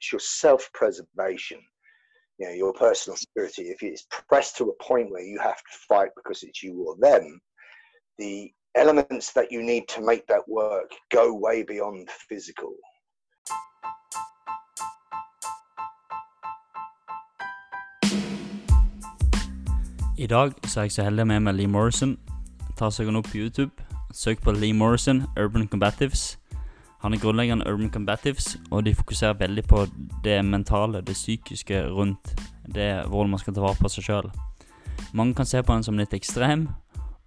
It's your self-preservation, you know, your personal security. If it's pressed to a point where you have to fight because it's you or them, the elements that you need to make that work go way beyond physical. I dag så er jeg så heldig med meg Lee Morrison. Ta seg opp på YouTube. Søk på Lee Morrison, Urban Combatives. Han er grunnleggeren Urban Combatives, og de fokuserer veldig på det mentale, det psykiske rundt det hvordan man skal ta vare på seg sjøl. Mange kan se på han som litt ekstrem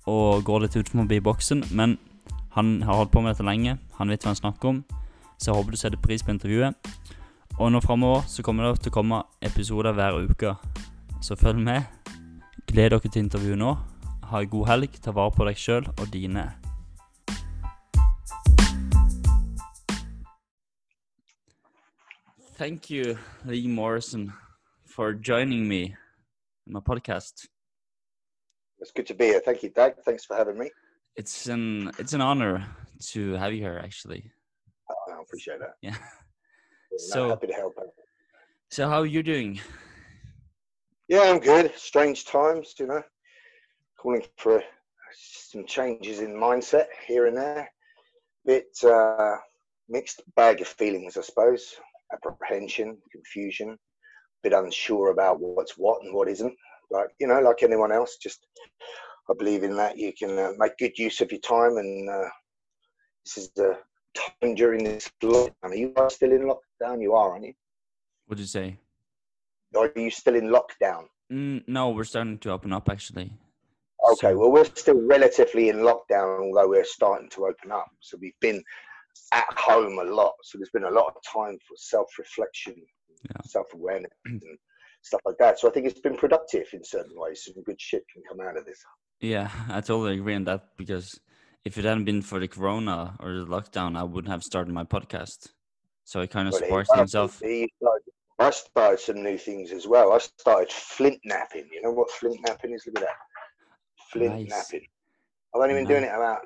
og går litt ut forbi boksen, men han har holdt på med dette lenge. Han vet hva han snakker om, så jeg håper du setter pris på intervjuet. Og nå framover så kommer det til å komme episoder hver uke, så følg med. Gled dere til intervjuet nå. Ha en god helg. Ta vare på deg sjøl og dine. Thank you, Lee Morrison, for joining me in my podcast. It's good to be here. Thank you, Doug. Thanks for having me. It's an it's an honor to have you here. Actually, Oh, I appreciate that. yeah. So- happy to help. So how are you doing? Yeah, I'm good. Strange times, you know. Calling for some changes in mindset here and there. Bit uh, mixed bag of feelings, I suppose. Apprehension, confusion. A bit unsure about what's what and what isn't. Like you know, like anyone else, just I believe in that you can uh, make good use of your time, and uh, this is the time during this lockdown. Are you still in lockdown? You are, aren't you? What'd you say? Are you still in lockdown? Mm, no, we're starting to open up actually. Okay, So- well, we're still relatively in lockdown, although we're starting to open up. So we've been at home a lot. So there's been a lot of time for self reflection, Yeah. self awareness, and stuff like that. So I think it's been productive in certain ways. Some good shit can come out of this. Yeah, I totally agree on that because if it hadn't been for the corona or the lockdown, I wouldn't have started my podcast. So it kind of it- sparks things he started- I started some new things as well. I started flint knapping. You know what flint knapping is? Look at that. Flint Nice. knapping. I've only been doing it about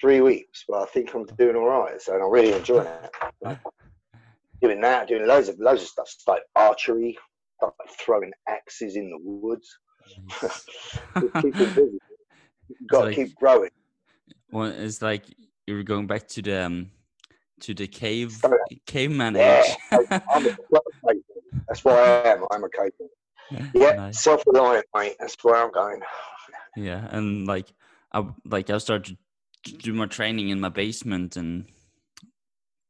three weeks, but I think I'm doing all right. So I'm really enjoying it. Like, doing that, doing loads of loads of stuff, like archery, like throwing axes in the woods. Keep it busy. Got to like- keep growing. well, it's like you're going back to the um, to the cave Oh, caveman Yeah, age. That's why I am. I'm a caveman. Yeah, Nice. self-reliant, mate. That's where I'm going. Yeah, and like I like I started to do my training in my basement and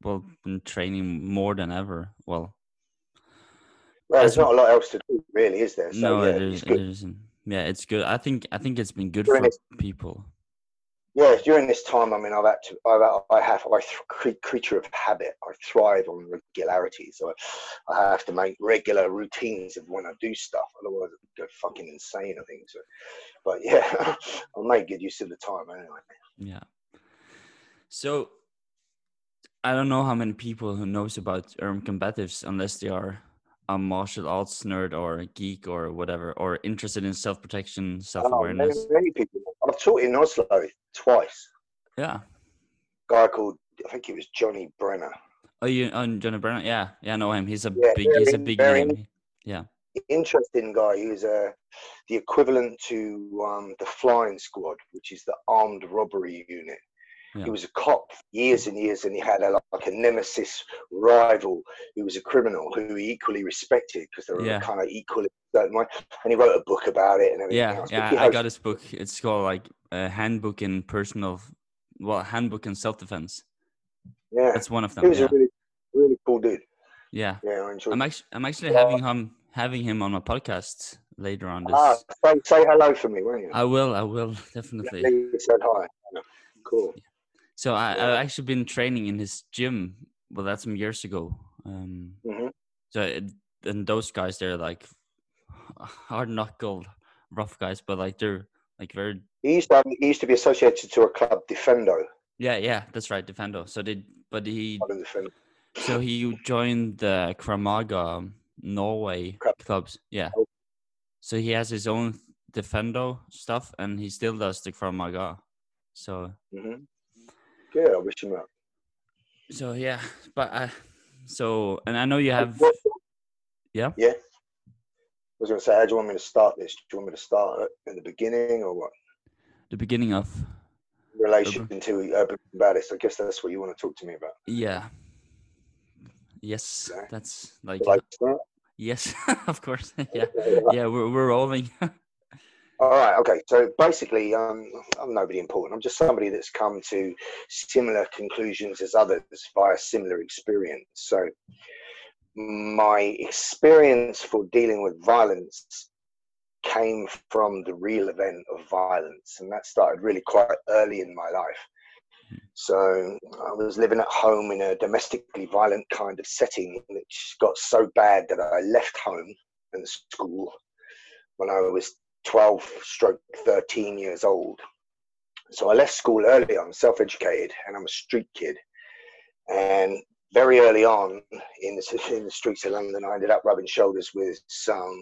well, been training more than ever. Well, Well, there's not a lot else to do, really, is there? So no, yeah, it is. it's It isn't. Yeah, it's good. I think I think it's been good for people. Yeah, during this time, I mean, I've had to, I've, I have, I th- creature of habit. I thrive on regularity, so I have to make regular routines of when I do stuff. Otherwise, I go fucking insane. I think so. But yeah, I'll make good use of the time anyway. Yeah. So I don't know how many people who knows about urban combatives unless they are a martial arts nerd or a geek or whatever or interested in self protection, self Oh, many, awareness. many people. I've taught in Oslo twice. yeah. guy called, I think it was Johnny Brenner. Oh, you on Johnny Brenner? Yeah, yeah, I know him. He's a Yeah, big, he's a big name. Yeah, interesting guy. He was uh, the equivalent to um, the Flying Squad, which is the armed robbery unit. Yeah. He was a cop years and years, and he had a, like a nemesis rival who was a criminal who he equally respected because they were Yeah. kind of equally certain way. And he wrote a book about it and everything yeah, else. Yeah. I got his book. It's called like a handbook in personal, well, handbook in self defense. Yeah, That's one of them. he was Yeah, a really, really cool dude. yeah. Yeah, I enjoyed. I'm actually, I'm actually Yeah. having him, having him on my podcast later on this. Ah, say, say hello for me, won't you? I will, I will definitely. Lee said hi. Cool. So I, Yeah. I've actually been training in his gym. Well, that's some years ago. Um, hmm so it, and those guys, they're like hard knuckled, rough guys, but like they're like very He used to have, he used to be associated to a club, Defendo. yeah, yeah. That's right, Defendo. So did but he, so he joined the Krav Maga Norway Crap. clubs. Yeah. Oh. So he has his own Defendo stuff, and he still does the Krav Maga. So hmm Good. I wish him luck. so yeah, but I So, and I know you have. Yeah. Yeah. I was to say, how do you want me to start this? Do you want me to start at the beginning or what? The beginning of. Relation urban. to urban combatives. I guess that's what you want to talk to me about. Yeah. Yes, okay. that's like. Yes, of course. yeah, yeah, we're we're rolling. All right. Okay. So basically, um, I'm nobody important. I'm just somebody that's come to similar conclusions as others via similar experience. So my experience for dealing with violence came from the real event of violence, and that started really quite early in my life. So I was living at home in a domestically violent kind of setting, which got so bad that I left home and school when I was 12 stroke 13 years old. So I left school early. I'm self educated and I'm a street kid. And very early on in the, in the streets of London, I ended up rubbing shoulders with some,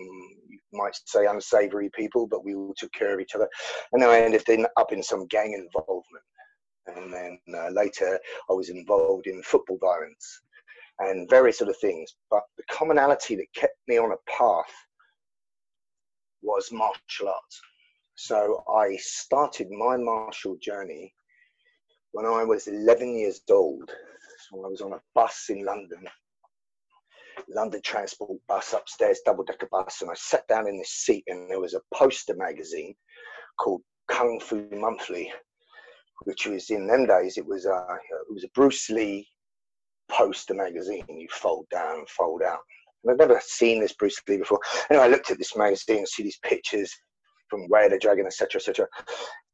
you might say, unsavory people, but we all took care of each other. And then I ended up in some gang involvement. And then uh, later, I was involved in football violence and various other things. But the commonality that kept me on a path was martial arts. So I started my martial journey when I was 11 years old. So I was on a bus in London, London Transport bus upstairs, double decker bus, and I sat down in this seat, and there was a poster magazine called Kung Fu Monthly, which was in them days. It was a it was a Bruce Lee poster magazine. You fold down and fold out. I've never seen this Bruce Lee before. Anyway, I looked at this magazine and see these pictures from Way of the Dragon, etc., etc.,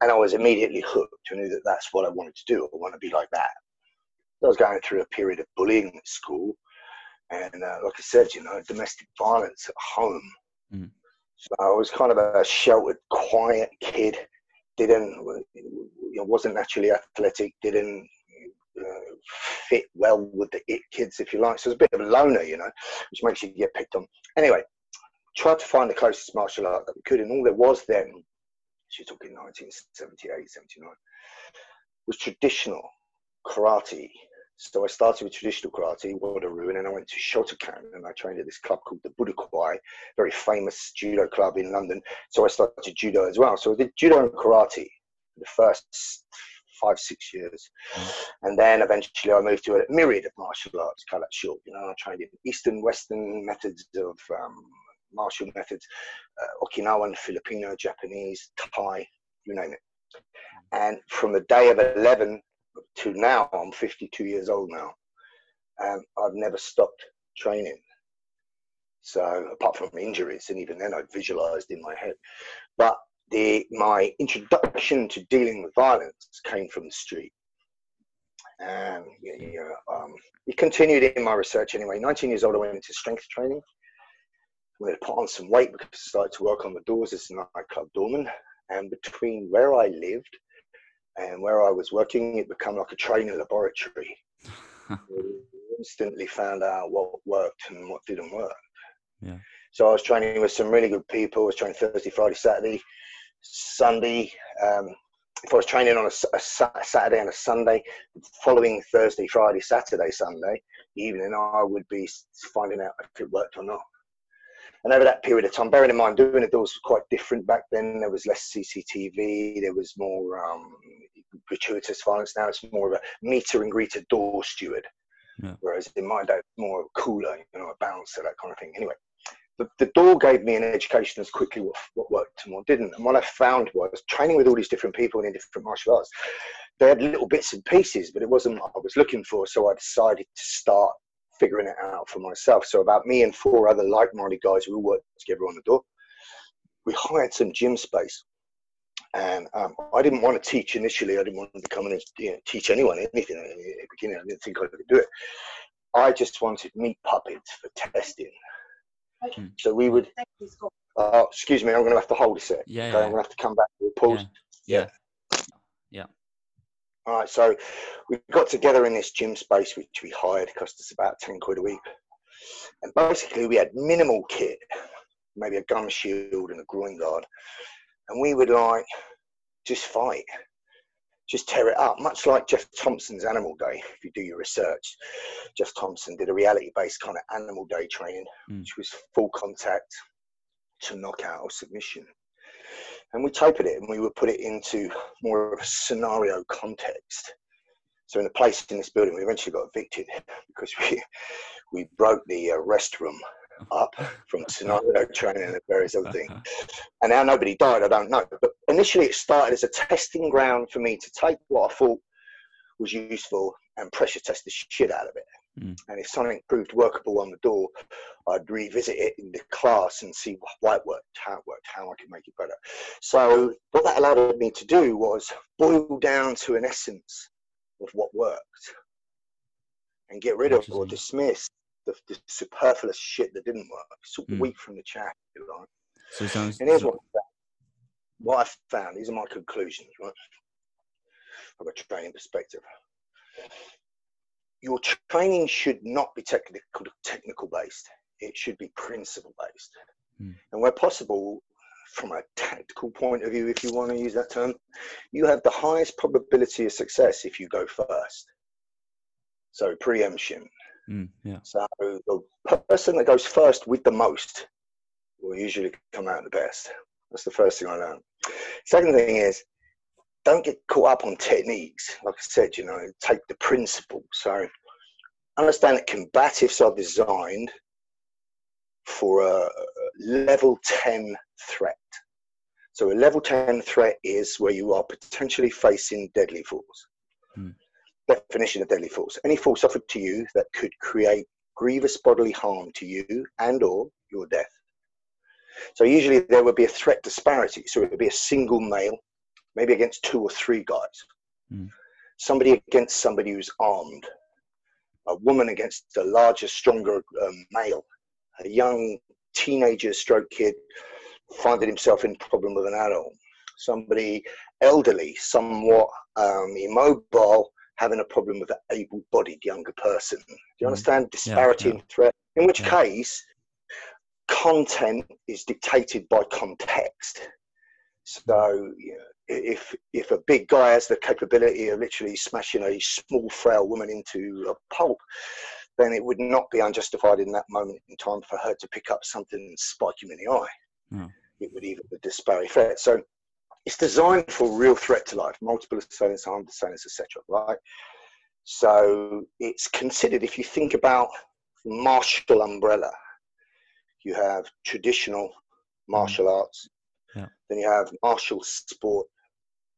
and I was immediately hooked. I knew that that's what I wanted to do. I want to be like that. I was going through a period of bullying at school, and uh, like I said, you know, domestic violence at home. Mm. So I was kind of a sheltered, quiet kid. Didn't, you know, wasn't naturally athletic. Didn't fit well with the it kids, if you like. So it's a bit of a loner, you know, which makes you get picked on. Anyway, tried to find the closest martial art that we could, and all there was then, she's talking 1978, 79, was traditional karate. So I started with traditional karate, Wado-ryu, and I went to Shotokan and I trained at this club called the Budokwai, very famous judo club in London. So I started judo as well. So I did judo and karate the first five, six years. Mm. And then eventually I moved to a myriad of martial arts, cut that short. You know, I trained in Eastern, Western methods of um, martial methods, uh, Okinawan, Filipino, Japanese, Thai, you name it. And from the day of 11 to now, I'm 52 years old now, um, I've never stopped training. So apart from injuries, and even then I visualized in my head. But the, my introduction to dealing with violence came from the street. And you know, um, it continued in my research anyway. 19 years old, I went into strength training. I wanted to put on some weight because I started to work on the doors as a nightclub doorman. And between where I lived and where I was working, it became like a training laboratory. We instantly found out what worked and what didn't work. Yeah. So I was training with some really good people. I was training Thursday, Friday, Saturday. Sunday. Um, if I was training on a, a, Saturday and a Sunday, following Thursday, Friday, Saturday, Sunday evening, I would be finding out if it worked or not. And over that period of time, bearing in mind doing the doors was quite different back then. There was less CCTV. There was more um, gratuitous violence. Now it's more of a meter and greeter door steward. Yeah. Whereas in my day, more cooler, you know, a bouncer, that kind of thing. Anyway, the, the door gave me an education as quickly what, what worked and what didn't. And what I found was training with all these different people in different martial arts, they had little bits and pieces, but it wasn't what I was looking for. So I decided to start figuring it out for myself. So about me and four other like-minded guys, we all worked together on the door. We hired some gym space. And um, I didn't want to teach initially. I didn't want to come and you know, teach anyone anything at the beginning. I didn't think I could do it. I just wanted meat puppets for testing. Hmm. So we would. Uh, excuse me, I'm going to have to hold a sec. Yeah, okay, I'm going to have to come back to a pause. Yeah. yeah. yeah. All right, so we got together in this gym space, which we hired, cost us about 10 quid a week. And basically, we had minimal kit, maybe a gum shield and a groin guard. And we would like just fight, just tear it up, much like Geoff Thompson's Animal Day. If you do your research, Jeff Thompson did a reality based kind of Animal Day training, Mm. which was full contact to knockout or submission. And we tapered it and we would put it into more of a scenario context. So in a place in this building, we eventually got evicted because we we broke the uh, restroom up from scenario training and various other things. And now nobody died, I don't know. But initially, it started as a testing ground for me to take what I thought was useful and pressure test the shit out of it. Mm. And if something proved workable on the door, I'd revisit it in the class and see why it worked, how it worked, how I could make it better. So, what that allowed me to do was boil down to an essence of what worked and get rid of or dismiss the, the superfluous shit that didn't work. Sort of Mm. wheat from the chat, if you like. So sounds. And here's so- what I found. What I found, these are my conclusions, right? From a training perspective. Your training should not be technical technical based. It should be principle based. Hmm. And where possible, from a tactical point of view, if you want to use that term, you have the highest probability of success if you go first. So preemption. Mm, yeah. So the person that goes first with the most will usually come out the best. That's the first thing I learned. Second thing is, don't get caught up on techniques. Like I said, you know, take the principle. So understand that combatives are designed for a level 10 threat. So a level 10 threat is where you are potentially facing deadly force. Hmm. Definition of deadly force. Any force offered to you that could create grievous bodily harm to you and or your death. So usually there would be a threat disparity. So it would be a single male, maybe against two or three guys. Hmm. Somebody against somebody who's armed. A woman against a larger, stronger um, male. A young teenager stroke kid finding himself in problem with an adult. Somebody elderly, somewhat um, immobile, having a problem with an able-bodied younger person. Do you Mm. understand disparity yeah. in threat? In which Yeah. case, content is dictated by context. So, you know, if if a big guy has the capability of literally smashing a small, frail woman into a pulp, then it would not be unjustified in that moment in time for her to pick up something and spike him in the eye. No. It would even the disparate threat. So it's designed for real threat to life, multiple assailants, armed assailants, etc. Right. So it's considered if you think about martial umbrella, you have traditional martial arts, Yeah. then you have martial sport,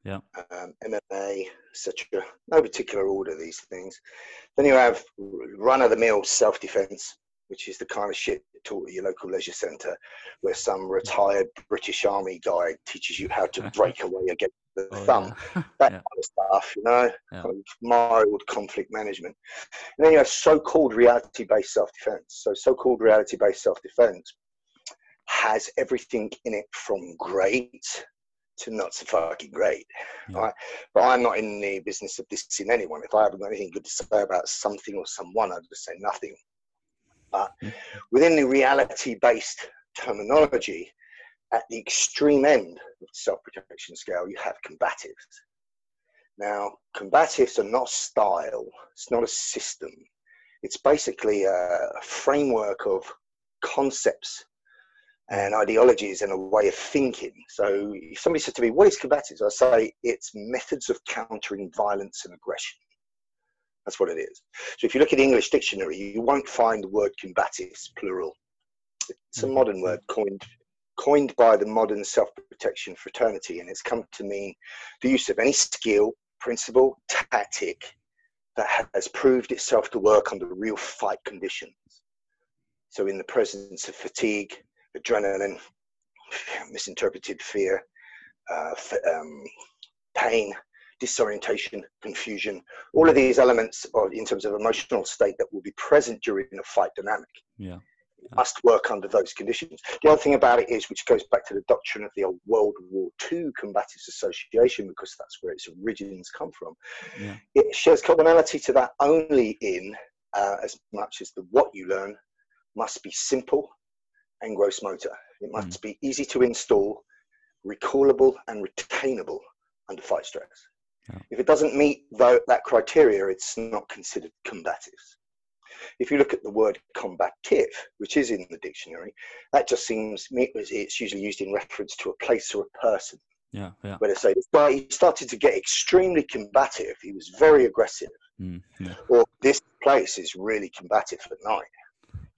Yeah. um, MMA, etc. No particular order these things. Then you have run of the mill self defense, which is the kind of shit taught at your local leisure centre, where some retired British Army guy teaches you how to break away against the Oh, thumb. yeah. That Yeah. kind of stuff, you know, Yeah. kind of mild conflict management. And then you have so-called reality-based self-defense. So so-called reality-based self-defense has everything in it from great to not so fucking great. Yeah. Right? But I'm not in the business of dissing anyone. If I haven't got anything good to say about something or someone, I'd just say nothing. But within the reality-based terminology, at the extreme end of the self-protection scale, you have combatives. Now, combatives are not style. It's not a system. It's basically a framework of concepts and ideologies and a way of thinking. So if somebody said to me, what is combatives? I say it's methods of countering violence and aggression. That's what it is. So if you look at the English dictionary, you won't find the word combatives, plural. It's a Mhm. modern word coined coined by the modern self-protection fraternity, and it's come to mean the use of any skill, principle, tactic that has proved itself to work under real fight conditions. So in the presence of fatigue, adrenaline, misinterpreted fear, uh, um, pain, disorientation, confusion, all of these elements of, in terms of emotional state that will be present during a fight dynamic Yeah. must work under those conditions. The other thing about it is, which goes back to the doctrine of the old World War II Combatives Association, because that's where its origins come from. Yeah. It shares commonality to that only in uh, as much as the what you learn must be simple and gross motor. It must be easy to install, recallable, and retainable under fight stress. Yeah. If it doesn't meet that criteria, it's not considered combative. If you look at the word combative, which is in the dictionary, that just seems it's usually used in reference to a place or a person. Yeah, yeah. Where they say this guy he started to get extremely combative. He was very aggressive. Mm, yeah. Or this place is really combative at night.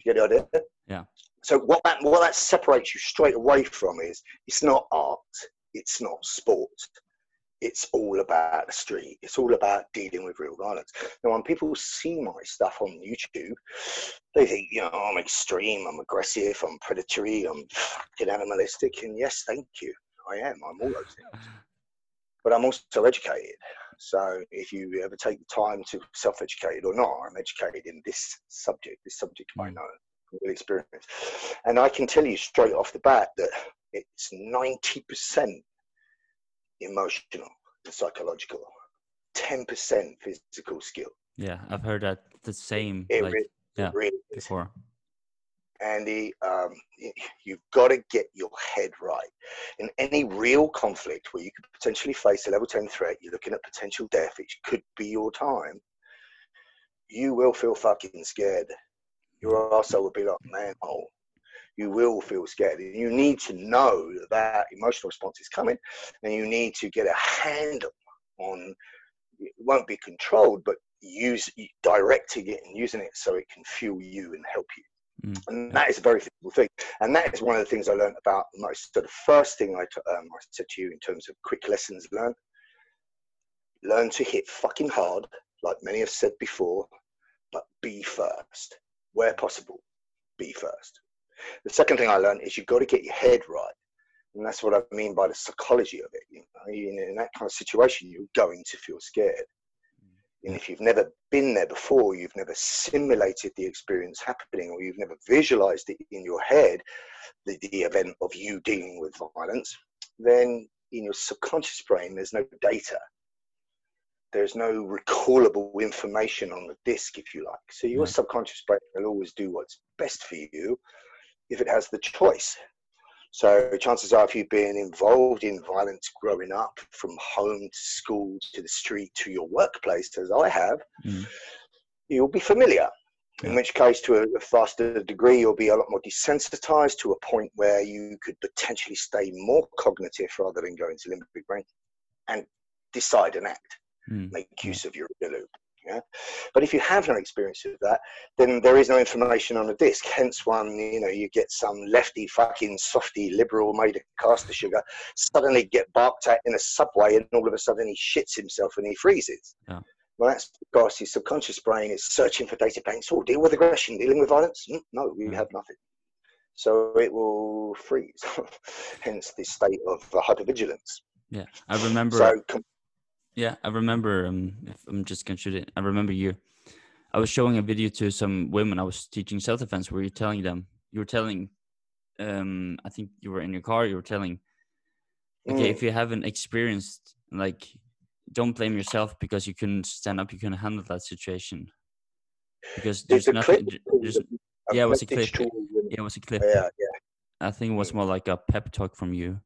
You get the idea? Yeah. So what that what that separates you straight away from is it's not art, it's not sport, it's all about the street. It's all about dealing with real violence. Now, when people see my stuff on YouTube, they think, you know, I'm extreme, I'm aggressive, I'm predatory, I'm fucking animalistic. And yes, thank you. I am. I'm all those things. But I'm also educated. So if you ever take the time to self-educate or not, I'm educated in this subject, this subject I mm. know real experience. And I can tell you straight off the bat that it's 90% emotional and psychological, 10% physical skill. Yeah, I've heard that the same It like really, yeah, really before. Andy, um, you've got to get your head right. In any real conflict where you could potentially face a level 10 threat, you're looking at potential death, it could be your time, you will feel fucking scared. Your arsehole will be like, manhole. You will feel scared. You need to know that, that emotional response is coming and you need to get a handle on it won't be controlled, but use directing it and using it so it can fuel you and help you. Mm, And that is a very simple thing. And that is one of the things I learned about the most. So the first thing I, t- um, I said to you in terms of quick lessons learned, learn to hit fucking hard, like many have said before, but be first. Where possible, be first. The second thing I learned is you've got to get your head right. And that's what I mean by the psychology of it. You know, in, that kind of situation, you're going to feel scared. And if you've never been there before, you've never simulated the experience happening, or you've never visualized it in your head, the, the event of you dealing with violence, then in your subconscious brain, there's no data. There's no recallable information on the disk, if you like. So your subconscious brain will always do what's best for you if it has the choice. So chances are, if you've been involved in violence growing up, from home to school to the street to your workplace, as I have, Mm. you'll be familiar. In which case, to a, faster degree, you'll be a lot more desensitized to a point where you could potentially stay more cognitive rather than go into limbic brain and decide and act Mm. make Yeah. use of your inner loop. Yeah. But if you have no experience of that, then there is no information on the disc. Hence, one you know you get some lefty fucking softy liberal made of caster sugar suddenly get barked at in a subway, and all of a sudden he shits himself and he freezes. Yeah. Well, that's because his subconscious brain is searching for data banks. Oh, deal with aggression, dealing with violence. Mm, No, we Mm. have nothing. So it will freeze. Hence the state of hypervigilance. Yeah, I remember. So com- Yeah, I remember. Um, if I'm just gonna shoot it. I remember you. I was showing a video to some women. I was teaching self defense. Where you're telling them, you were telling, um, I think you were in your car. You were telling, okay, Mm. if you haven't experienced, like, don't blame yourself because you couldn't stand up. You couldn't handle that situation because there's nothing. There's, yeah, it was a clip. to all women. yeah, it was a clip. Yeah, yeah. I think it was more like a pep talk from you.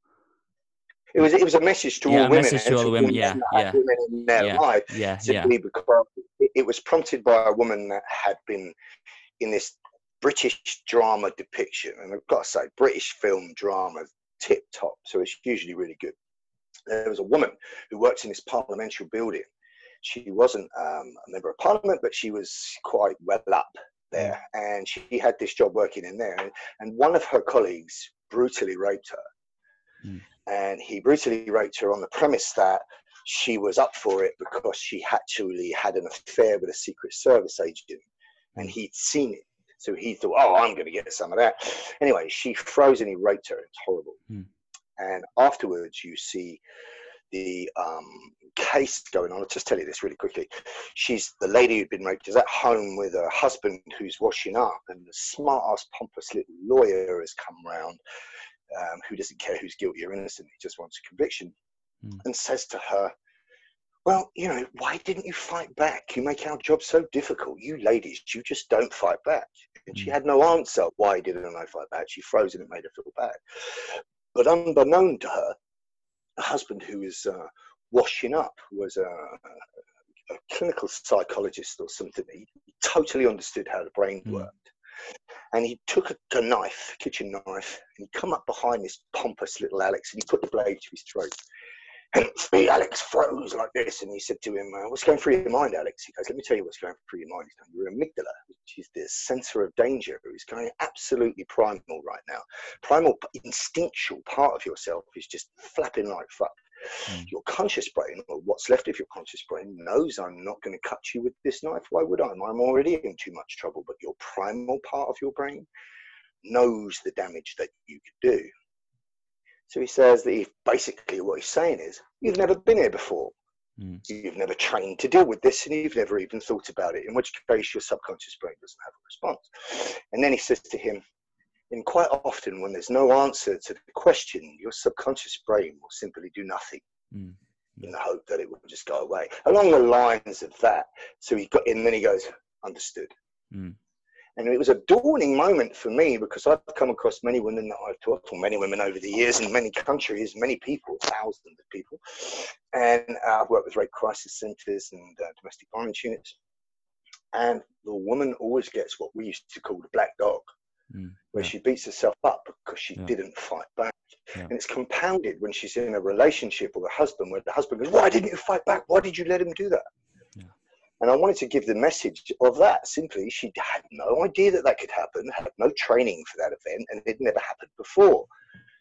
It was it was a message to Yeah, all women. message to all women, yeah, yeah. Women in their Yeah, life Yeah, yeah, because it, it was prompted by a woman that had been in this British drama depiction, and I've got to say, British film drama tip top, so it's usually really good. There was a woman who worked in this parliamentary building. She wasn't um, a member of parliament, but she was quite well up there, and she had this job working in there. And, and one of her colleagues brutally raped her, Mm. And he brutally raped her on the premise that she was up for it because she actually had an affair with a secret service agent, and he'd seen it. So he thought, oh, I'm going to get some of that. Anyway, she froze and he raped her. It's horrible. Hmm. And afterwards, you see the um, case going on. I'll just tell you this really quickly. She's the lady who'd been raped is at home with her husband who's washing up, and the smart ass, pompous little lawyer has come round um, who doesn't care who's guilty or innocent. He just wants a conviction Hmm. and says to her, well, you know, why didn't you fight back? You make our job so difficult. You ladies, you just don't fight back. And she Mm. had no answer. Why didn't I fight back? She froze and it made her feel bad. But unbeknown to her, the husband, who is uh, washing up was a, a clinical psychologist or something. He totally understood how the brain Mm. worked. And he took a, a knife, kitchen knife, and he come up behind this pompous little Alex and he put the blade to his throat. And Alex froze like this, and he said to him, uh, "What's going through your mind, Alex?" He goes, "Let me tell you what's going through your mind. Your amygdala, which is the sensor of danger, is going absolutely primal right now. Primal, instinctual part of yourself is just flapping like fuck. Mm. Your conscious brain, or what's left of your conscious brain, knows I'm not going to cut you with this knife. Why would I? I'm already in too much trouble. But your primal part of your brain knows the damage that you could do." So he says that he basically what he's saying is, you've never been here before. Mm. You've never trained to deal with this, and you've never even thought about it. In which case, your subconscious brain doesn't have a response. And then he says to him, and quite often when there's no answer to the question, your subconscious brain will simply do nothing Mm. in the hope that it will just go away. Along the lines of that. So he got in, and then he goes, understood. Mm. And it was a dawning moment for me because I've come across many women that I've taught, or many women over the years in many countries, many people, thousands of people. And uh, I've worked with rape crisis centres and uh, domestic violence units. And the woman always gets what we used to call the black dog, Mm. where Yeah. she beats herself up because she Yeah. didn't fight back. Yeah. And it's compounded when she's in a relationship with a husband where the husband goes, Why didn't you fight back? Why did you let him do that? Yeah. And I wanted to give the message of that simply. She had no idea that that could happen, had no training for that event, and it never happened before.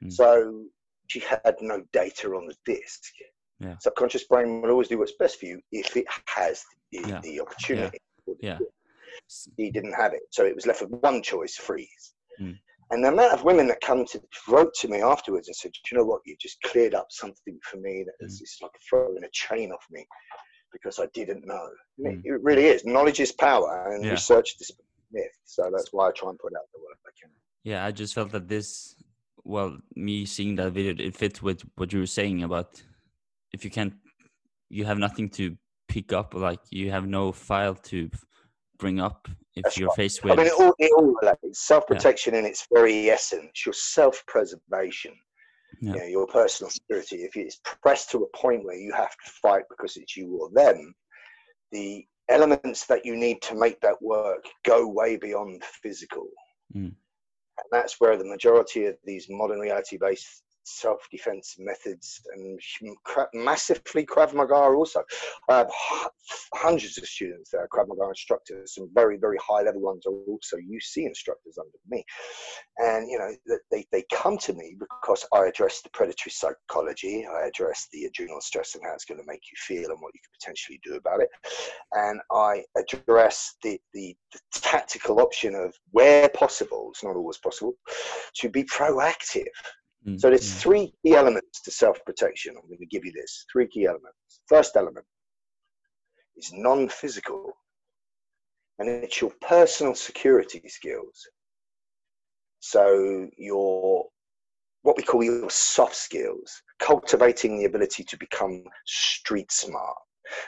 Mm. So she had no data on the disk. Yeah. Subconscious brain will always do what's best for you if it has the, Yeah. the opportunity. Yeah. He didn't have it. So it was left with one choice freeze. Mm. And the amount of women that come to wrote to me afterwards and said, Do you know what? You just cleared up something for me that is it's like throwing a chain off me because I didn't know. Mm. It, it really is. Knowledge is power, and Yeah. research is myth. So that's why I try and put out the work I can. Yeah, I just felt that this, well, me seeing that video, it fits with what you were saying about if you can't, you have nothing to pick up, like you have no file to bring up if That's you're right. faced I with. mean, it all, it all relates. Self protection in its very essence, your self preservation, Yeah. you know, your personal security. If it's pressed to a point where you have to fight because it's you or them, the elements that you need to make that work go way beyond physical. Mm. And that's where the majority of these modern reality based self defense methods and massively Krav Maga also. Uh, I have hundreds of students that are Krav Maga instructors, some very, very high level ones are also UC instructors under me. And, you know, they, they come to me because I address the predatory psychology, I address the adrenal stress and how it's going to make you feel and what you could potentially do about it. And I address the, the, the tactical option of where possible, it's not always possible, to be proactive. Mm, So there's mm, three key elements to self-protection. I'm going to give you this. Three key elements. First element is non-physical, and it's your personal security skills. So your what we call your soft skills, cultivating the ability to become street smart.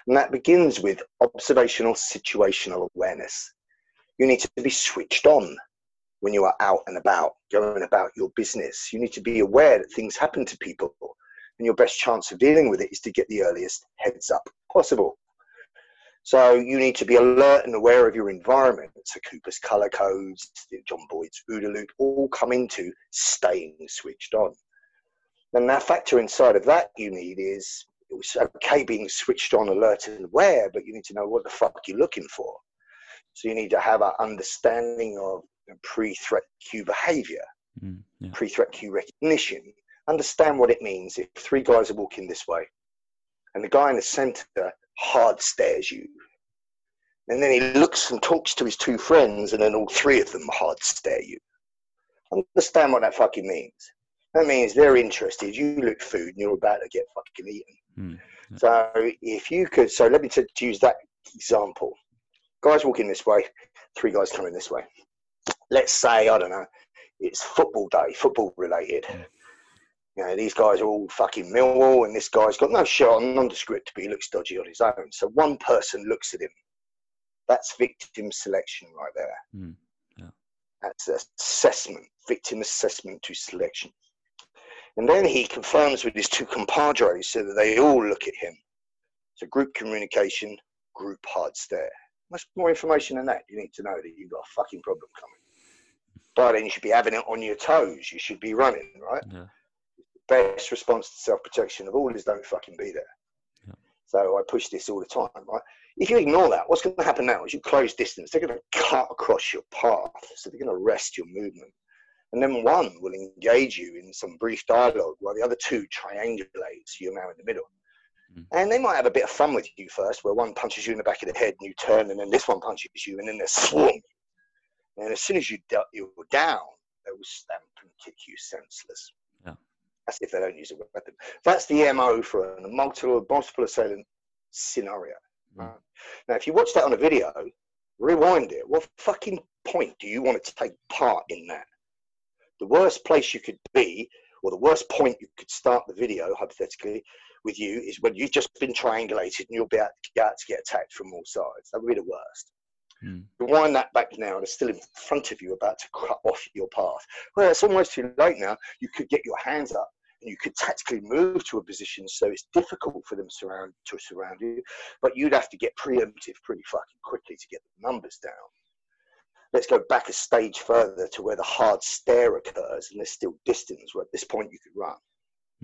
And that begins with observational situational awareness. You need to be switched on when you are out and about, going about your business. You need to be aware that things happen to people, and your best chance of dealing with it is to get the earliest heads up possible. So you need to be alert and aware of your environment. So Cooper's color codes, John Boyd's OODA loop, all come into staying switched on. Then that factor inside of that you need is it was okay being switched on, alert and aware, but you need to know what the fuck you're looking for. So you need to have an understanding of pre-threat cue behavior, mm, yeah. pre-threat cue recognition. Understand what it means if three guys are walking this way, and the guy in the center hard stares you, and then he looks and talks to his two friends, and then all three of them hard stare you. Understand what that fucking means. That means they're interested. You look food, and you're about to get fucking eaten. Mm, So if you could, so let me t- use that example. Guys walking this way, three guys coming this way. Let's say I don't know, it's football day, football related. Mm. You know, these guys are all fucking Millwall, and this guy's got no shirt on, nondescript, but he looks dodgy on his own. So one person looks at him. That's victim selection right there. Mm, yeah. That's assessment, victim assessment to selection. And then he confirms with his two compadres so that they all look at him. So group communication, group hard stare. Much more information than that. You need to know that you've got a fucking problem coming. But then you should be having it on your toes. You should be running, right? Yeah. Best response to self protection of all is don't fucking be there. Yeah. So I push this all the time, right? If you ignore that, what's going to happen now is you close distance. They're going to cut across your path, so they're going to arrest your movement. And then one will engage you in some brief dialogue while the other two triangulate, so you're now in the middle. Mm. And they might have a bit of fun with you first, where one punches you in the back of the head and you turn, and then this one punches you, and then they swarm. And as soon as you du- you're down, they will stamp and kick you senseless. Yeah. That's if they don't use a weapon. That's the MO for a multiple, multiple assailant scenario. Mm. Right? Now, if you watch that on a video, rewind it. What fucking point do you want to take part in that? The worst place you could be, or the worst point you could start the video, hypothetically, with you is when you've just been triangulated and you'll be out to get attacked from all sides. That would be the worst. Mm. Rewind that back now, and it's still in front of you, about to cut off your path. Well, it's almost too late now. You could get your hands up and you could tactically move to a position so it's difficult for them surround, to surround you, but you'd have to get preemptive pretty fucking quickly to get the numbers down. Let's go back a stage further to where the hard stare occurs and there's still distance where at this point you could run.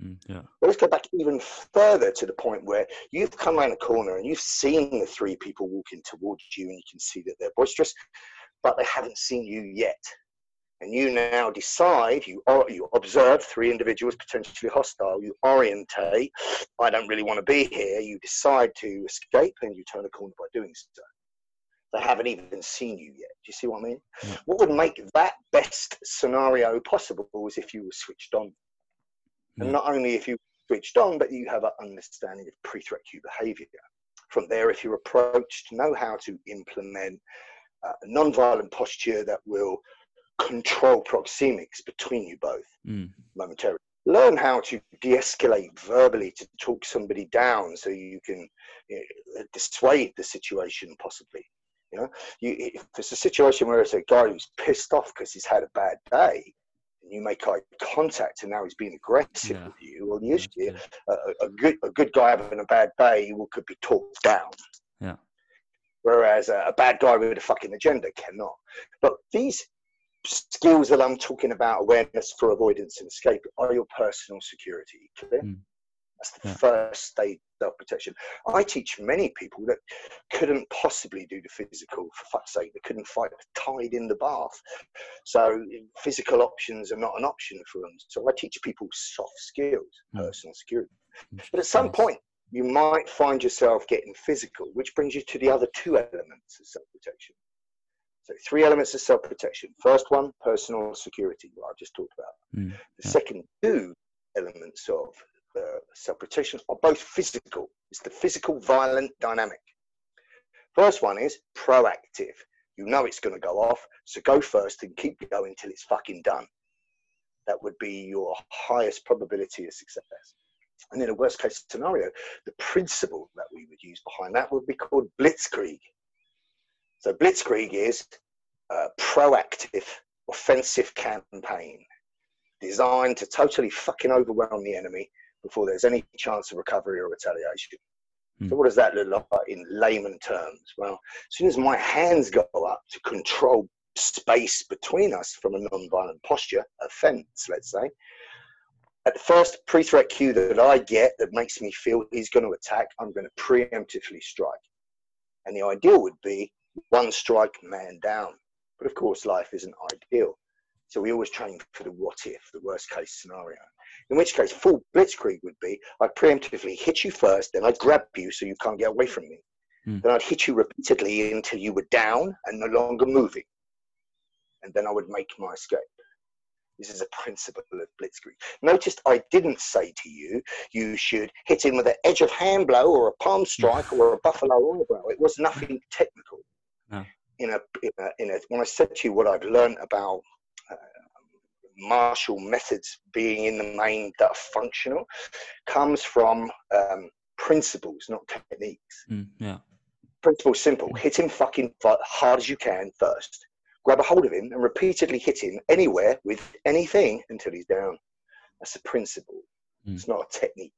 Mm. Yeah. Let's go back even further to the point where you've come around a corner and you've seen the three people walking towards you and you can see that they're boisterous, but they haven't seen you yet. And you now decide, you, or, you observe three individuals potentially hostile, you orientate, I don't really want to be here, you decide to escape and you turn a corner by doing so. They haven't even seen you yet. Do you see what I mean? Yeah. What would make that best scenario possible is if you were switched on. And not only if you switched on, but you have an understanding of pre-threat cue behavior. From there, if you're approached, know how to implement uh, a non-violent posture that will control proxemics between you both Mm. momentarily. Learn how to de-escalate verbally to talk somebody down so you can you know, dissuade the situation possibly. You know, you, if it's a situation where it's a guy who's pissed off because he's had a bad day, you make eye contact and now he's being aggressive Yeah. with you, well, usually good. a, a- a good a good guy having a bad day will could be talked down. Yeah. Whereas a, a bad guy with a fucking agenda cannot. But these skills that I'm talking about, awareness for avoidance and escape, are your personal security. Clear? Mm. That's the Yeah. first stage of self protection. I teach many people that couldn't possibly do the physical, for fuck's sake, they couldn't fight tied in the bath. So physical options are not an option for them. So I teach people soft skills, Mm. personal security. But at some point, you might find yourself getting physical, which brings you to the other two elements of self protection. So, three elements of self protection. First one, personal security, what I've just talked about. Mm. The second two elements of uh, self protection are both physical. It's the physical violent dynamic. First one is proactive. You know it's going to go off, so go first and keep going till it's fucking done. That would be your highest probability of success. And in a worst case scenario, the principle that we would use behind that would be called blitzkrieg. So blitzkrieg is a proactive offensive campaign designed to totally fucking overwhelm the enemy before there's any chance of recovery or retaliation. Hmm. So what does that look like in layman terms? Well, as soon as my hands go up to control space between us from a non-violent posture, a fence, let's say, at the first pre-threat cue that I get that makes me feel he's going to attack, I'm going to preemptively strike. And the ideal would be one strike, man down. But of course, life isn't ideal. So we always train for the what if, the worst case scenario. In which case, full blitzkrieg would be I'd preemptively hit you first, then I'd grab you so you can't get away from me. Mm. Then I'd hit you repeatedly until you were down and no longer moving. And then I would make my escape. This is a principle of blitzkrieg. Notice I didn't say to you, you should hit him with an edge of hand blow or a palm strike or a buffalo eyebrow. It was nothing technical. No. In a, in a, in a, when I said to you what I'd learned about martial methods being in the main that are functional, comes from um, principles, not techniques. Mm. Yeah. Principle simple: hit him fucking hard as you can first. Grab a hold of him and repeatedly hit him anywhere with anything until he's down. That's a principle. Mm. It's not a technique,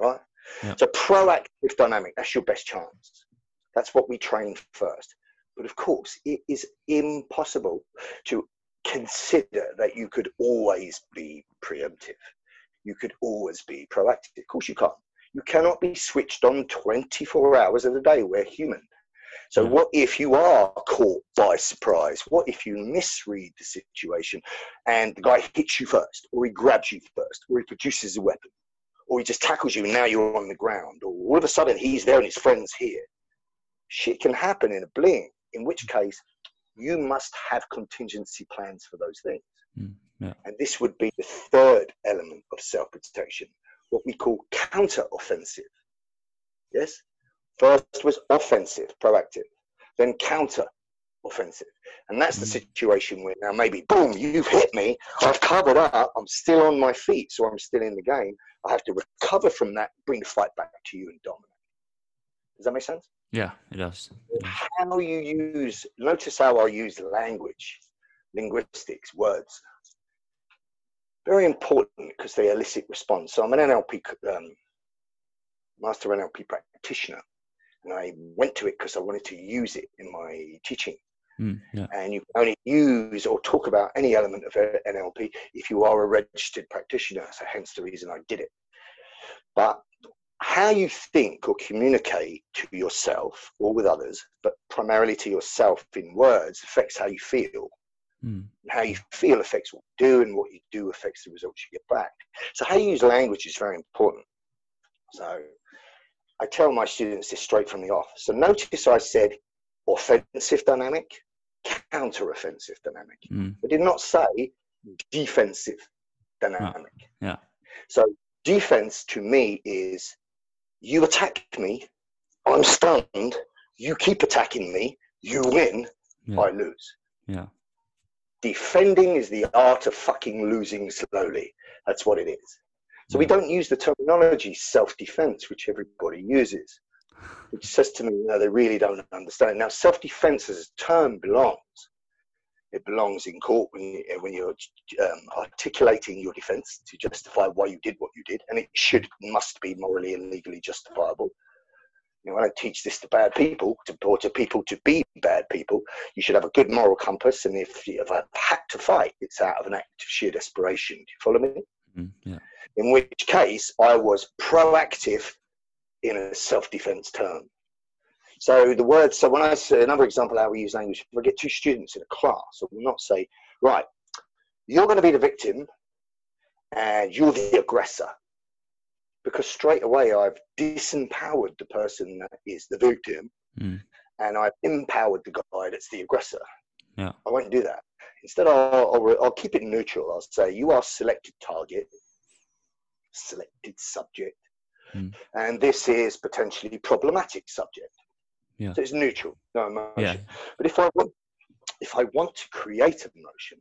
right? Yeah. So proactive dynamic, that's your best chance. That's what we train first. But of course, it is impossible to consider that you could always be preemptive. You could always be proactive. Of course, you can't. You cannot be switched on 24 hours of the day. We're human. So, hmm. what if you are caught by surprise? What if you misread the situation and the guy hits you first, or he grabs you first, or he produces a weapon, or he just tackles you and now you're on the ground, or all of a sudden he's there and his friend's here? Shit can happen in a blink, in which hmm. case you must have contingency plans for those things. Mm, yeah. And this would be the third element of self protection, what we call counter offensive. Yes? First was offensive, proactive, then counter offensive. And that's the Mm. situation where now maybe, boom, you've hit me, I've covered up, I'm still on my feet, so I'm still in the game. I have to recover from that, bring the fight back to you and dominate. Does that make sense? Yeah, it does. How you use, notice how I use language, linguistics, words. Very important because they elicit response. So I'm an NLP, um, master NLP practitioner, and I went to it because I wanted to use it in my teaching. Mm, yeah. And you can only use or talk about any element of NLP if you are a registered practitioner. So hence the reason I did it. But how you think or communicate to yourself or with others, but primarily to yourself in words, affects how you feel. Mm, how you feel affects what you do, and what you do affects the results you get back. So, how you use language is very important. So, I tell my students this straight from the off. So, notice I said offensive dynamic, counter offensive dynamic. mm, I did not say defensive dynamic. yeah. So, defense to me is you attack me, I'm stunned, you keep attacking me, you win, Yeah. I lose. Yeah. Defending is the art of fucking losing slowly. That's what it is. So we don't use the terminology self-defense, which everybody uses, which says to me, no, they really don't understand. Now, self-defense as a term belongs. It belongs in court when, you, when you're um, articulating your defense to justify why you did what you did, and it should must be morally and legally justifiable. You know, I don't teach this to bad people, to, or to people to be bad people. You should have a good moral compass, and if, if I've had to fight, it's out of an act of sheer desperation. Do you follow me? Mm, yeah. in which case I was proactive in a self-defense term. So the word, so when I say another example how we use language, if I get two students in a class, I will not say, right, you're going to be the victim and you're the aggressor. Because straight away I've disempowered the person that is the victim Mm, and I've empowered the guy that's the aggressor. Yeah. I won't do that. Instead, I'll, I'll, I'll keep it neutral. I'll say, you are selected target, selected subject, Mm. and this is potentially problematic subject. Yeah. So it's neutral, no emotion. yeah. But if I want, if I want to create an emotion,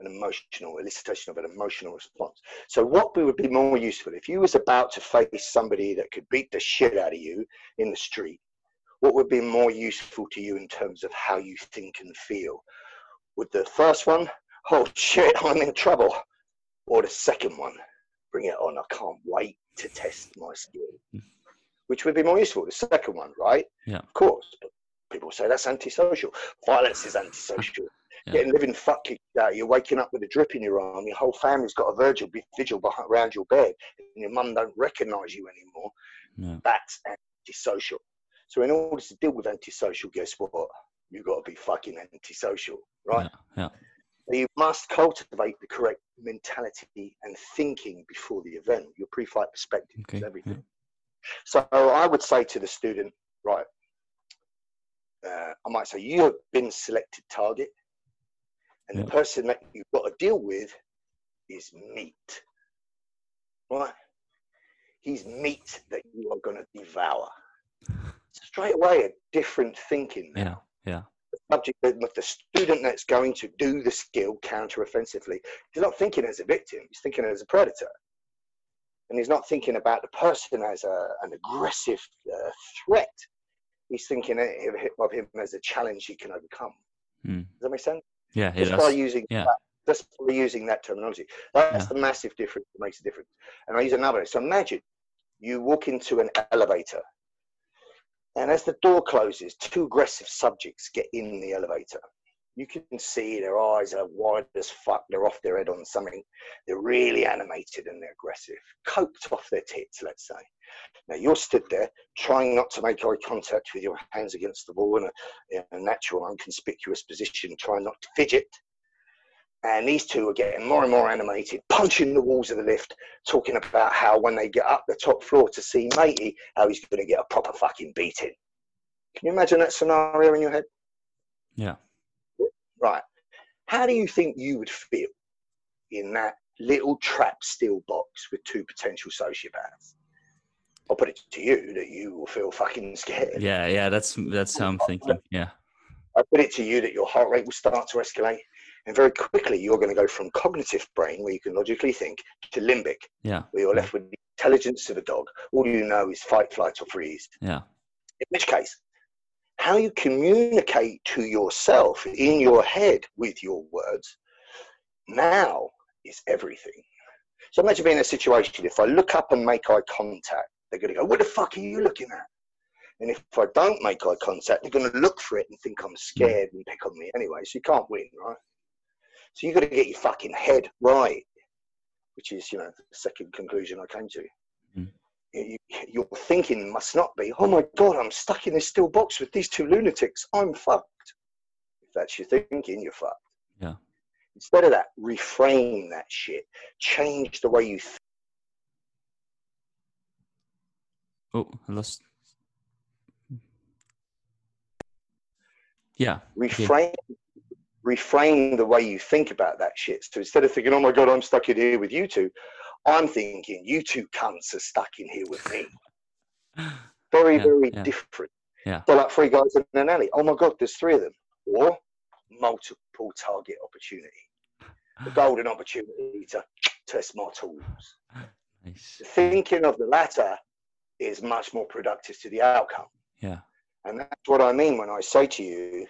an emotional elicitation of an emotional response. So what would be more useful if you was about to face somebody that could beat the shit out of you in the street? What would be more useful to you in terms of how you think and feel? Would the first one, oh shit, I'm in trouble, or the second one, bring it on, I can't wait to test my skill? Mm. Which would be more useful? The second one, right? Yeah. Of course. But people say that's antisocial. Violence is antisocial. Yeah. Getting living fuck kicked out. Uh, you're waking up with a drip in your arm. Your whole family's got a vigil, vigil behind, around your bed, and your mum don't recognise you anymore. Yeah. That's antisocial. So in order to deal with antisocial, guess what? You've got to be fucking antisocial, right? Yeah. So you must cultivate the correct mentality and thinking before the event. Your pre-flight perspective Okay. is Yeah. So I would say to the student, right, uh, I might say, you have been selected target, and Yeah. the person that you've got to deal with is meat. Right? He's meat that you are going to devour. Straight away, a different thinking Yeah. Yeah. The subject, the the student that's going to do the skill counter offensively, he's not thinking as a victim, he's thinking as a predator and he's not thinking about the person as a, an aggressive uh, threat. He's thinking of him as a challenge he can overcome. Mm. Does that make sense? Yeah. Just by does. using Yeah. that Just for using that terminology. That's Yeah. the massive difference that makes a difference. And I use another. So imagine you walk into an elevator, and as the door closes, two aggressive subjects get in the elevator. You can see their eyes are wide as fuck. They're off their head on something. They're really animated and they're aggressive, coked off their tits, let's say. Now you're stood there trying not to make eye contact with your hands against the wall in a, in a natural, unconspicuous position, trying not to fidget. And these two are getting more and more animated, punching the walls of the lift, talking about how when they get up the top floor to see matey, how he's going to get a proper fucking beating. Can you imagine that scenario in your head? Yeah. Right. How do you think you would feel in that little trap steel box with two potential sociopaths? I'll put it to you that you will feel fucking scared. Yeah, yeah, that's that's how I'm thinking. Yeah. I put it to you that your heart rate will start to escalate. And very quickly, you're going to go from cognitive brain, where you can logically think, to limbic, Yeah. where you're left with the intelligence of a dog. All you know is fight, flight, or freeze. Yeah. In which case, how you communicate to yourself in your head with your words now is everything. So imagine being in a situation, if I look up and make eye contact, they're going to go, What the fuck are you looking at? And if I don't make eye contact, they're going to look for it and think I'm scared and pick on me anyway. So you can't win, right? So you've got to get your fucking head right, which is, you know, the second conclusion I came to. You, your thinking must not be, oh my God, I'm stuck in this steel box with these two lunatics. I'm fucked. If that's your thinking, you're fucked. Yeah. Instead of that, reframe that shit. Change the way you think. Oh, I lost. Yeah. reframe reframe the way you think about that shit. So instead of thinking, "Oh my god, I'm stuck in here with you two, I'm thinking, "You two cunts are stuck in here with me." Very, Yeah, very yeah. different. Yeah. So like three guys in an alley. Oh my god, there's three of them. Or multiple target opportunity, the golden opportunity to test my tools. Nice. Thinking of the latter is much more productive to the outcome. Yeah. And that's what I mean when I say to you,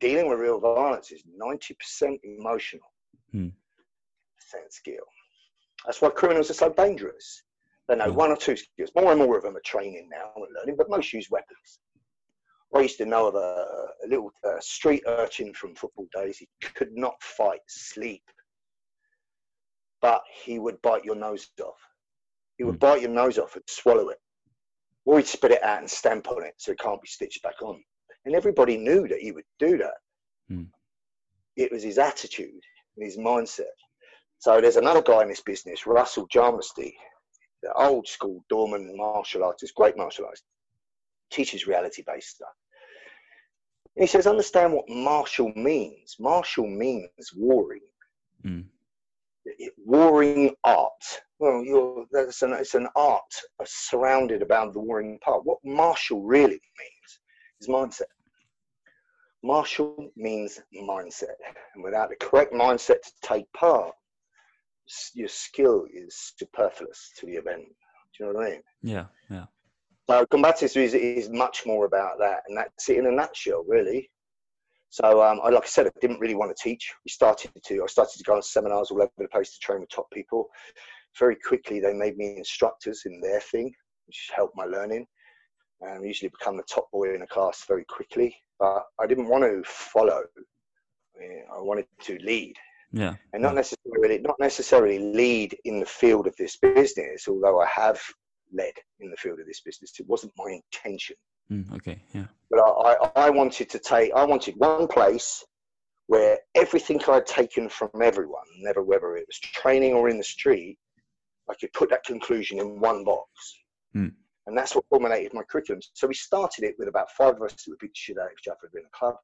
dealing with real violence is 90% emotional, Hmm. percent skill. That's why criminals are so dangerous. They know one or two skills. More and more of them are training now and learning, but most use weapons. I used to know of a, a little uh, street urchin from football days. He could not fight, sleep, but he would bite your nose off. He would Hmm. bite your nose off and swallow it or he'd spit it out and stamp on it so it can't be stitched back on. And everybody knew that he would do that. Hmm. It was his attitude and his mindset. So there's another guy in this business, Russell Jarmusty, the old school doorman martial artist, great martial artist, teaches reality based stuff. And he says, understand what martial means. Martial means warring Mm. it- warring art. Well, you're, that's an, it's an art surrounded about the warring part. What martial really means is mindset. Martial means mindset. And without the correct mindset to take part, your skill is superfluous to the event. Do you know what I mean? Yeah. Yeah. So combatives is, is much more about that, and that's it in a nutshell, really. So, um, I, like I said, I didn't really want to teach. We started to, I started to go on seminars all over the place to train with top people. Very quickly, they made me instructors in their thing, which helped my learning. And I usually become the top boy in a class very quickly. But I didn't want to follow. Eh, I wanted to lead Yeah. and not necessarily not necessarily lead in the field of this business although i have led in the field of this business it wasn't my intention Mm, okay. Yeah. but I, I, I wanted to take i wanted one place where everything i'd taken from everyone never whether it was training or in the street i could put that conclusion in one box Hmm. and that's what culminated my curriculum so we started it with about five of us who beat the shit out of each other in a club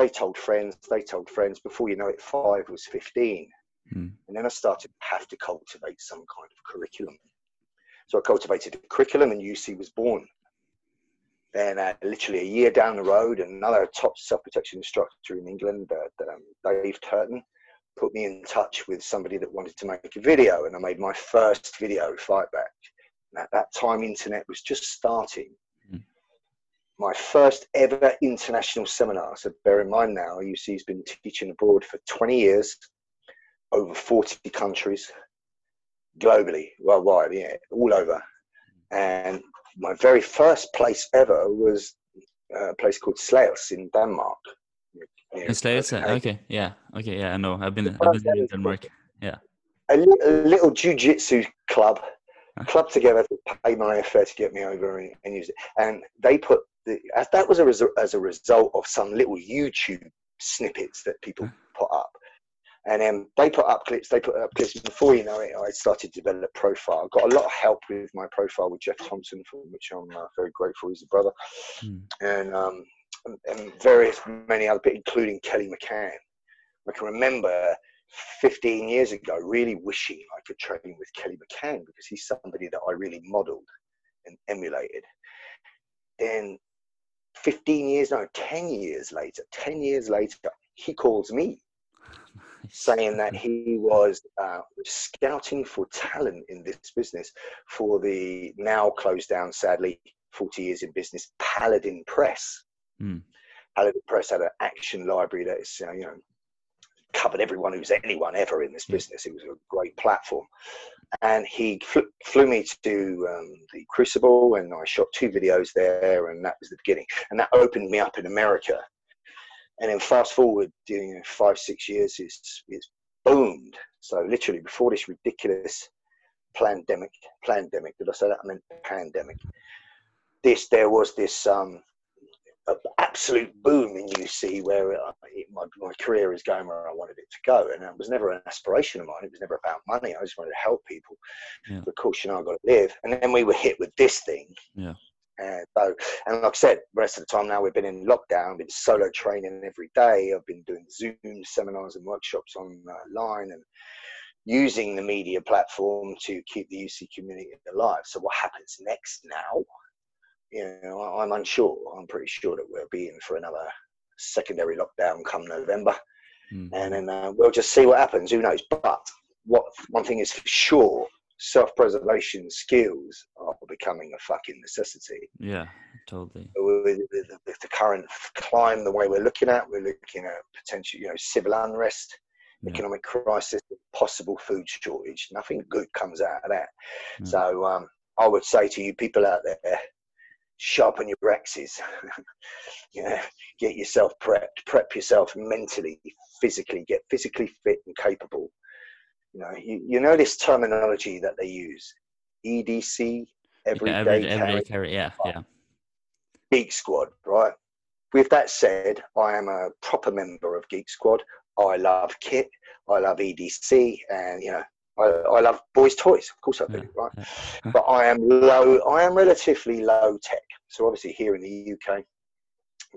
they told friends they told friends before you know it five was 15 Hmm. and then I started to have to cultivate some kind of curriculum. So I cultivated a curriculum, and UC was born. Then, uh, literally a year down the road, another top self-protection instructor in England, uh, um, Dave Turton, put me in touch with somebody that wanted to make a video, and I made my first video, Fight Back. And at that time, internet was just starting. My first ever international seminar. So bear in mind now, UC's been teaching abroad for 20 years over 40 countries globally, worldwide, yeah, all over. And my very first place ever was uh, a place called Slagelse in Denmark. In Slagelse, okay, yeah, okay, yeah, I know. I've been, I've been in Denmark. Yeah. A, li- a little jiu-jitsu club, club together to pay my fare to get me over and, and use it. And they put the, as that was a resu- as a result of some little YouTube snippets that people put up. And then they put up clips, they put up clips. Before you know it, I started to develop profile. I got a lot of help with my profile with Geoff Thompson, for which I'm uh, very grateful. He's a brother. Mm. And, um, and, and various, many other people, including Kelly McCann. I can remember 15 years ago really wishing I could train with Kelly McCann because he's somebody that I really modeled and emulated. Then 15 years, no, 10 years later, 10 years later, he calls me saying that he was uh, scouting for talent in this business for the now closed down, sadly, 40 years in business, Paladin Press. Mm. Paladin Press had an action library that is, you know, covered everyone who's anyone ever in this business. It was a great platform. And he flew, flew me to um, the Crucible, and I shot two videos there, and that was the beginning. And that opened me up in America. And then fast forward, you know, five, six years, it's, it's boomed. So literally before this ridiculous pandemic, pandemic, did I say that? I meant pandemic. This, there was this um, absolute boom in UC where it, my, my career is going where I wanted it to go. And it was never an aspiration of mine. It was never about money. I just wanted to help people. Yeah. But of course, you know, I've got to live. And then we were hit with this thing. Yeah. And so, and like I said, the rest of the time now we've been in lockdown, been solo training every day. I've been doing Zoom seminars and workshops online and using the media platform to keep the UC community alive. So what happens next now? You know, I'm unsure. I'm pretty sure that we'll be in for another secondary lockdown come November, Mm. and then uh, we'll just see what happens. Who knows? But what one thing is for sure: self-preservation skills are becoming a fucking necessity. Yeah, totally. With, with, with the current climb, the way we're looking at, we're looking at potential, you know, civil unrest, Yeah. economic crisis, possible food shortage. Nothing good comes out of that. Yeah. So um, I would say to you people out there, sharpen your X's. you know, get yourself prepped, prep yourself mentally, physically, get physically fit and capable. You know, you, you know this terminology that they use, EDC, everyday yeah, every, carry, everyday carry. Yeah, yeah. Geek Squad, right? With that said, I am a proper member of Geek Squad. I love kit, I love EDC, and you know, I, I love boys' toys. Of course, I do, Yeah, right? yeah. but I am low. I am relatively low tech. So obviously here in the UK,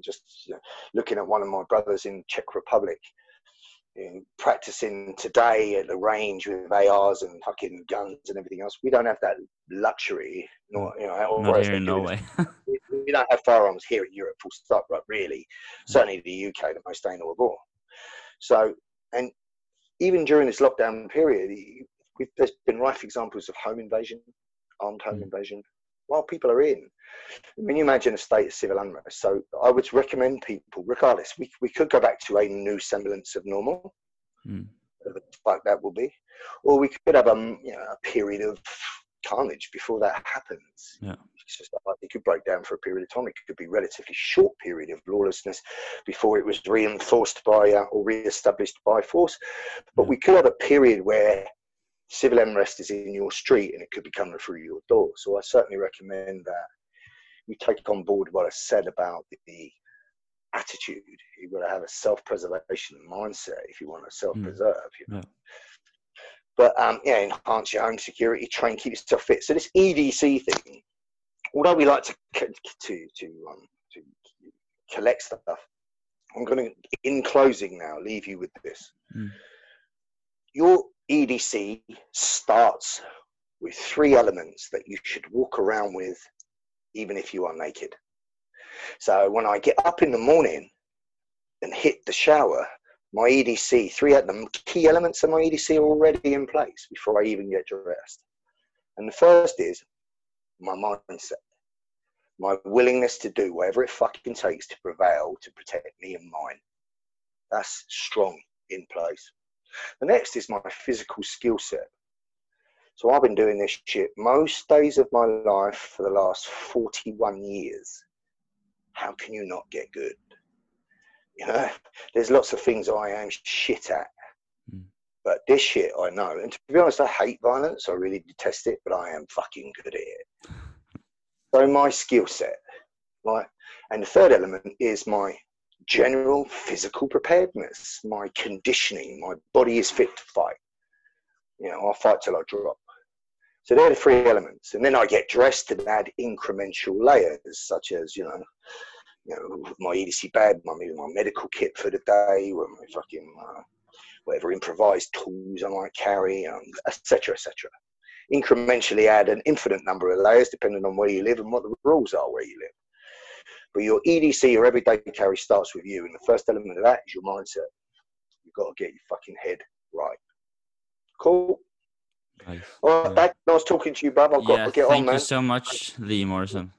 just you know, looking at one of my brothers in Czech Republic, practicing today at the range with ARs and fucking guns and everything else. We don't have that luxury, nor you know, Not here in Norway. we we don't have firearms here in Europe, full stop, right? Really, certainly the UK, the most anal of all. So, and even during this lockdown period, we've, there's been rife examples of home invasion, armed home Mm. invasion, while people are in. I mean, you imagine a state of civil unrest. So, I would recommend people, regardless, we, we could go back to a new semblance of normal, Mm. the fuck that will be, or we could have a, you know, a period of carnage before that happens. Yeah. Like it could break down for a period of time. It could be a relatively short period of lawlessness before it was reinforced by uh, or re-established by force. But Yeah. we could have a period where civil unrest is in your street and it could be coming through your door. So I certainly recommend that you take on board what I said about the attitude. You've got to have a self-preservation mindset if you want to self-preserve. You know? Yeah. But um, yeah, enhance your own security, train, keep yourself fit. So this EDC thing, although we like to to to um, to collect stuff, I'm going to, in closing now, leave you with this. Mm. Your EDC starts with three elements that you should walk around with, even if you are naked. So when I get up in the morning and hit the shower, my EDC, three of the key elements of my EDC are already in place before I even get dressed. And the first is my mindset, my willingness to do whatever it fucking takes to prevail to protect me and mine. That's strong in place. The next is my physical skill set. So I've been doing this shit most days of my life for the last 41 years. How can you not get good? You know, there's lots of things I am shit at. Mm. But this shit I know. And to be honest, I hate violence. I really detest it, but I am fucking good at it. So my skill set, right? And the third element is my general physical preparedness, my conditioning. My body is fit to fight. You know, I'll fight till I drop. So they're the three elements. And then I get dressed and add incremental layers, such as, you know, you know, my EDC bag, my, my medical kit for the day, or my fucking uh, whatever improvised tools I might carry, etc., etc. Incrementally add an infinite number of layers depending on where you live and what the rules are where you live. But your EDC, your everyday carry, starts with you, and the first element of that is your mindset. You've got to get your fucking head right. Cool. Nice. All right, Yeah. back. Nice talking to you, bub. I've got yeah, to get thank on, man. you so much, Lee Morrison.